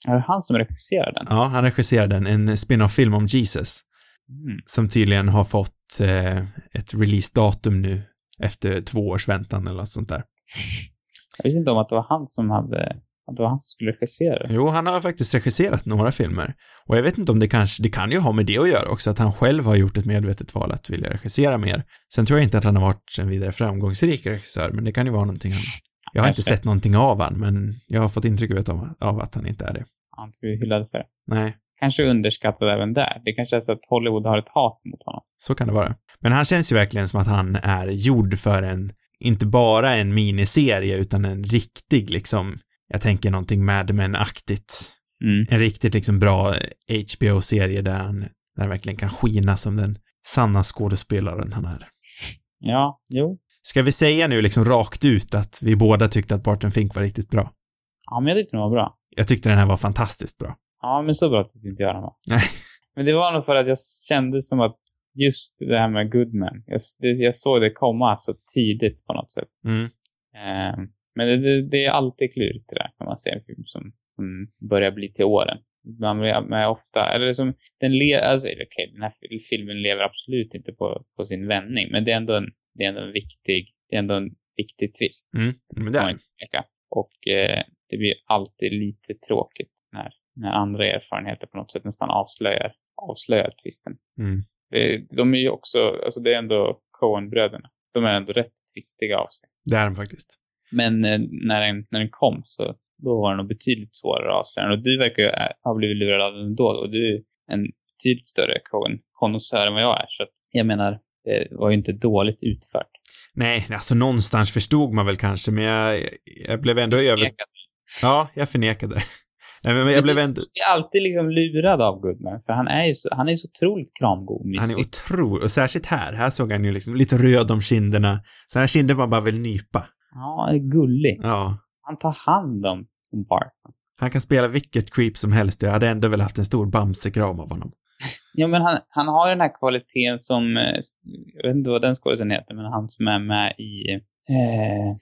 Är det han som regisserar den? Ja, han regisserade en, en spin-off-film om Jesus, Mm. som tydligen har fått eh, ett release-datum nu efter två års väntan eller något sånt där. Jag visste inte om att det var han som hade, att det var han som skulle regissera. Jo, han har faktiskt regisserat några filmer. Och jag vet inte om det kanske, det kan ju ha med det att göra också, att han själv har gjort ett medvetet val att vilja regissera mer. Sen tror jag inte att han har varit en vidare framgångsrik regissör, men det kan ju vara någonting han... Jag har inte sett någonting av han, men jag har fått intrycket av, av att han inte är det. Han blir hyllad för det. Nej, Kanske underskattad även där. Det kanske är så att Hollywood har ett hat mot honom. så kan det vara. Men han känns ju verkligen som att han är gjord för en, inte bara en miniserie, utan en riktig liksom, jag tänker någonting Mad Men-aktigt. Mm. en riktigt liksom bra HBO-serie där han, där han verkligen kan skina som den sanna skådespelaren han är. Ja, jo. Ska vi säga nu liksom rakt ut att vi båda tyckte att Barton Fink var riktigt bra? Ja, men jag tyckte den var bra. Jag tyckte den här var fantastiskt bra. Ja, men så bra tyckte inte jag den var. Nej. Men det var nog för att jag kände som att just det här med Goodman, jag, jag såg det komma så tidigt på något sätt. Mm. Eh, men det, det, det är alltid klurigt det där kan man se en film som, som börjar bli till åren. Man med ofta, eller som, den le, alltså, okej, den här fil- filmen lever absolut inte på, på sin vändning, men det är ändå en, det är ändå en viktig, det är ändå en viktig twist. Mm. Men det är. Och eh, det blir alltid lite tråkigt när, när andra erfarenheter på något sätt nästan avslöjar, avslöjar twisten. mm. Det, de är ju också, alltså det är ändå Coen-bröderna. De är ändå rätt twistiga av sig. Det är den faktiskt. Men eh, när, den, när den kom så då var den nog betydligt svårare att avslöja. Och du verkar ju eh, ha blivit lurad av den då. Och du är en betydligt större Coen-konnässör än vad jag är. Så att, jag menar, det var ju inte dåligt utfört. Nej, alltså någonstans förstod man väl kanske, men jag, jag blev ändå över... Ja, jag förnekade. Nej, men jag blev ändå... Jag är alltid liksom lurad av Goodman. För han är ju så, han är så otroligt kramgod och Han är mysig. otrolig, och särskilt här. Här såg han ju liksom lite röd om kinderna. Så här kinder man bara vill nypa. Ja, han är gullig. Ja. Han tar hand om, om Barton. Han kan spela vilket creep som helst och jag hade ändå väl haft en stor bamsekram av honom. Ja, men han, han har ju den här kvaliteten som, eh, jag vet inte vad den skådisen heter, men han som är med i eh,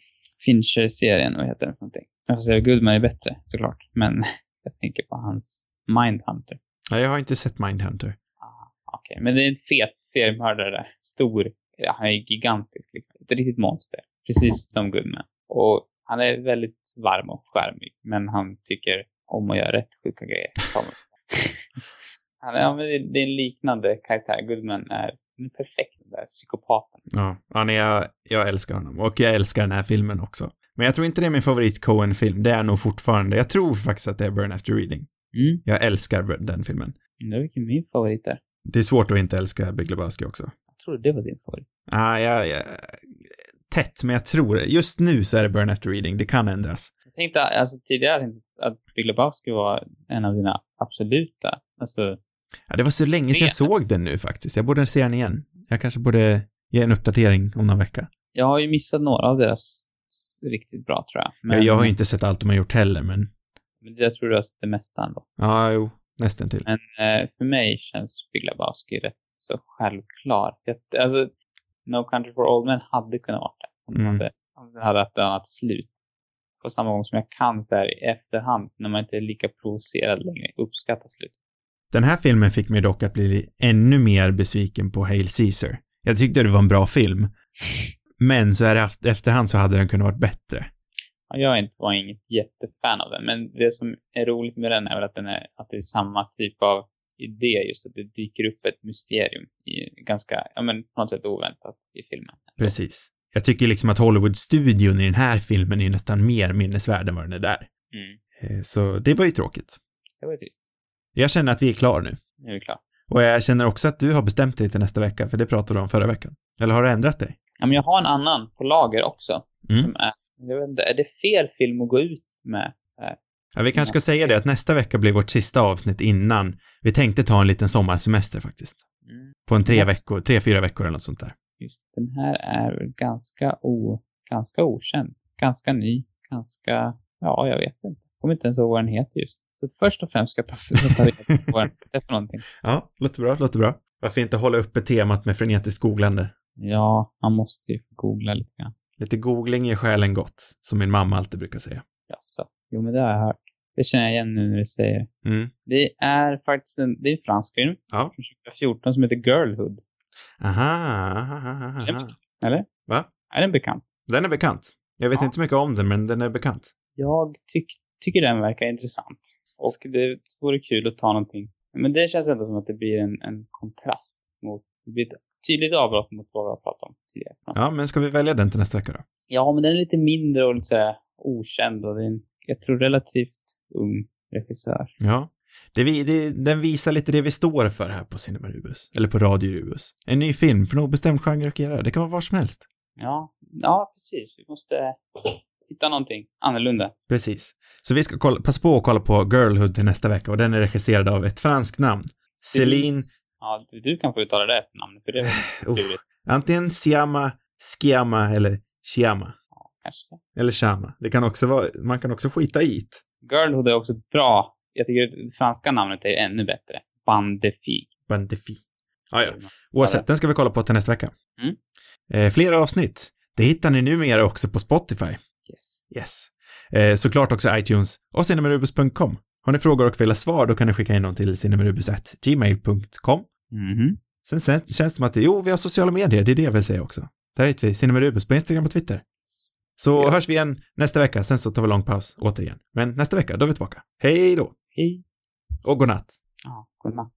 Fincher-serien, vad heter den för någonting? Jag får säga Goodman är bättre, såklart. Men jag tänker på hans Mindhunter. Nej, jag har inte sett Mindhunter. Ah, Okej, men det är en fet seriemördare där. Stor. Han är gigantisk liksom. Ett riktigt monster. Precis som Goodman. Och han är väldigt varm och charmig. Men han tycker om att göra rätt sjuka grejer. han är, ja, men det, är en liknande karaktär. Goodman är den är perfekt, den där psykopaten. Ja, ja nej, jag, jag älskar honom. Och jag älskar den här filmen också. Men jag tror inte det är min favorit Coen-film. Det är nog fortfarande, jag tror faktiskt att det är Burn After Reading. Mm. Jag älskar den filmen. Är vilken min favorit där. Det är svårt att inte älska Big Lebowski också. Jag trodde det var din favorit. Ah, ja, ja, tätt, men jag tror Just nu så är det Burn After Reading. Det kan ändras. Jag tänkte, alltså tidigare att Big Lebowski var en av dina absoluta, alltså Ja, det var så länge sedan jag såg den nu faktiskt. Jag borde se den igen. Jag kanske borde ge en uppdatering om någon vecka. Jag har ju missat några av deras riktigt bra, tror jag. Men, jag har ju inte sett allt de har gjort heller, men... Men jag tror du har sett det mesta ändå. Ja, jo. Nästan till. Men eh, för mig känns Big Lebowski rätt så självklar. Jag, alltså, No Country for Old Men hade kunnat vara det. Om Mm. hade, om det hade haft ett annat slut. På samma gång som jag kan så här i efterhand, när man inte är lika provocerad längre, uppskatta slutet. Den här filmen fick mig dock att bli ännu mer besviken på Hail Caesar. Jag tyckte det var en bra film. Men så här i eft- efterhand så hade den kunnat varit bättre. Ja, Jag var inget jättefan av den, men det som är roligt med den är väl att, den är, att det är samma typ av idé, just att det dyker upp ett mysterium i ganska, ja men på något sätt oväntat i filmen. Precis. Jag tycker liksom att Hollywood-studion i den här filmen är nästan mer minnesvärd än vad den är där. Mm. Eh, Så det var ju tråkigt. Det var ju trist. Jag känner att vi är klara nu. Nu är vi klara. Och jag känner också att du har bestämt dig till nästa vecka, för det pratade du om förra veckan. Eller har du ändrat dig? Ja, men jag har en annan på lager också. Mm. Som är, jag vet inte, är det fel film att gå ut med? Ja, vi kanske ska säga det att nästa vecka blir vårt sista avsnitt innan. Vi tänkte ta en liten sommarsemester faktiskt. Mm. På en tre veckor, tre, fyra veckor eller något sånt där. Just den här är ganska, o, ganska okänd. Ganska ny. Ganska, ja, jag vet inte. Jag kommer inte ens ihåg vad den heter just. Så först och främst ska jag ta, ta reda på vad den är för någonting. Ja, låter bra, låter bra. Varför inte hålla uppe temat med frenetiskt googlande? Ja, man måste ju googla lite grann. Lite googling ger själen gott, som min mamma alltid brukar säga. Jaså? Jo, men det har jag hört. Det känner jag igen nu när du säger det. Mm. Det är faktiskt en, det är en fransk film. Ja. Från 2014 som heter Girlhood. Aha, aha, aha, aha. Eller? Va? Är den bekant? Den är bekant. Jag vet Ja. inte så mycket om den, men den är bekant. Jag tyck, tycker den verkar intressant. Och det vore kul att ta någonting. Men det känns ändå som att det blir en, en kontrast mot, det blir ett tydligt avbrott mot vad vi har pratat om tidigare. Ja, men ska vi välja den till nästa vecka då? Ja, men den är lite mindre och lite sådär okänd och det är en, jag tror relativt ung regissör. Ja. Det vi, det, den visar lite det vi står för här på Cinema Rubus. Eller på Radio Rubus. En ny film för någon bestämd genre och göra. Det kan vara var som helst. Ja, ja precis. Vi måste hitta någonting annorlunda. Precis. Så vi ska kolla, passa på att kolla på Girlhood till nästa vecka och den är regisserad av ett franskt namn. Céline, Ja, du- kan få uttala det efternamnet, för det är klurigt. antingen Siama, Skiama eller Chiama. Kanske. Eller Chama. Det kan också vara, man kan också skita i det. Girlhood är också bra. Jag tycker det franska namnet är ännu bättre. Bandefi. Bandefi. Ah, ja. Oavsett, den ska vi kolla på till nästa vecka. Mm. Eh, fler avsnitt. Det hittar ni numera också på Spotify. Yes. Yes. Eh, såklart också iTunes och cinemarubus.com. Har ni frågor och vill ha svar, då kan ni skicka in dem till cinemarubus.gmail.com. Mhm. Sen, sen känns det som att, jo, vi har sociala medier, det är det jag vill säga också. Där heter vi Cinemarubus på Instagram och Twitter. Så Ja. hörs vi igen nästa vecka, sen så tar vi lång paus återigen. Men nästa vecka, då är vi tillbaka. Hej då! Hej. Och godnatt. Ja, godnatt.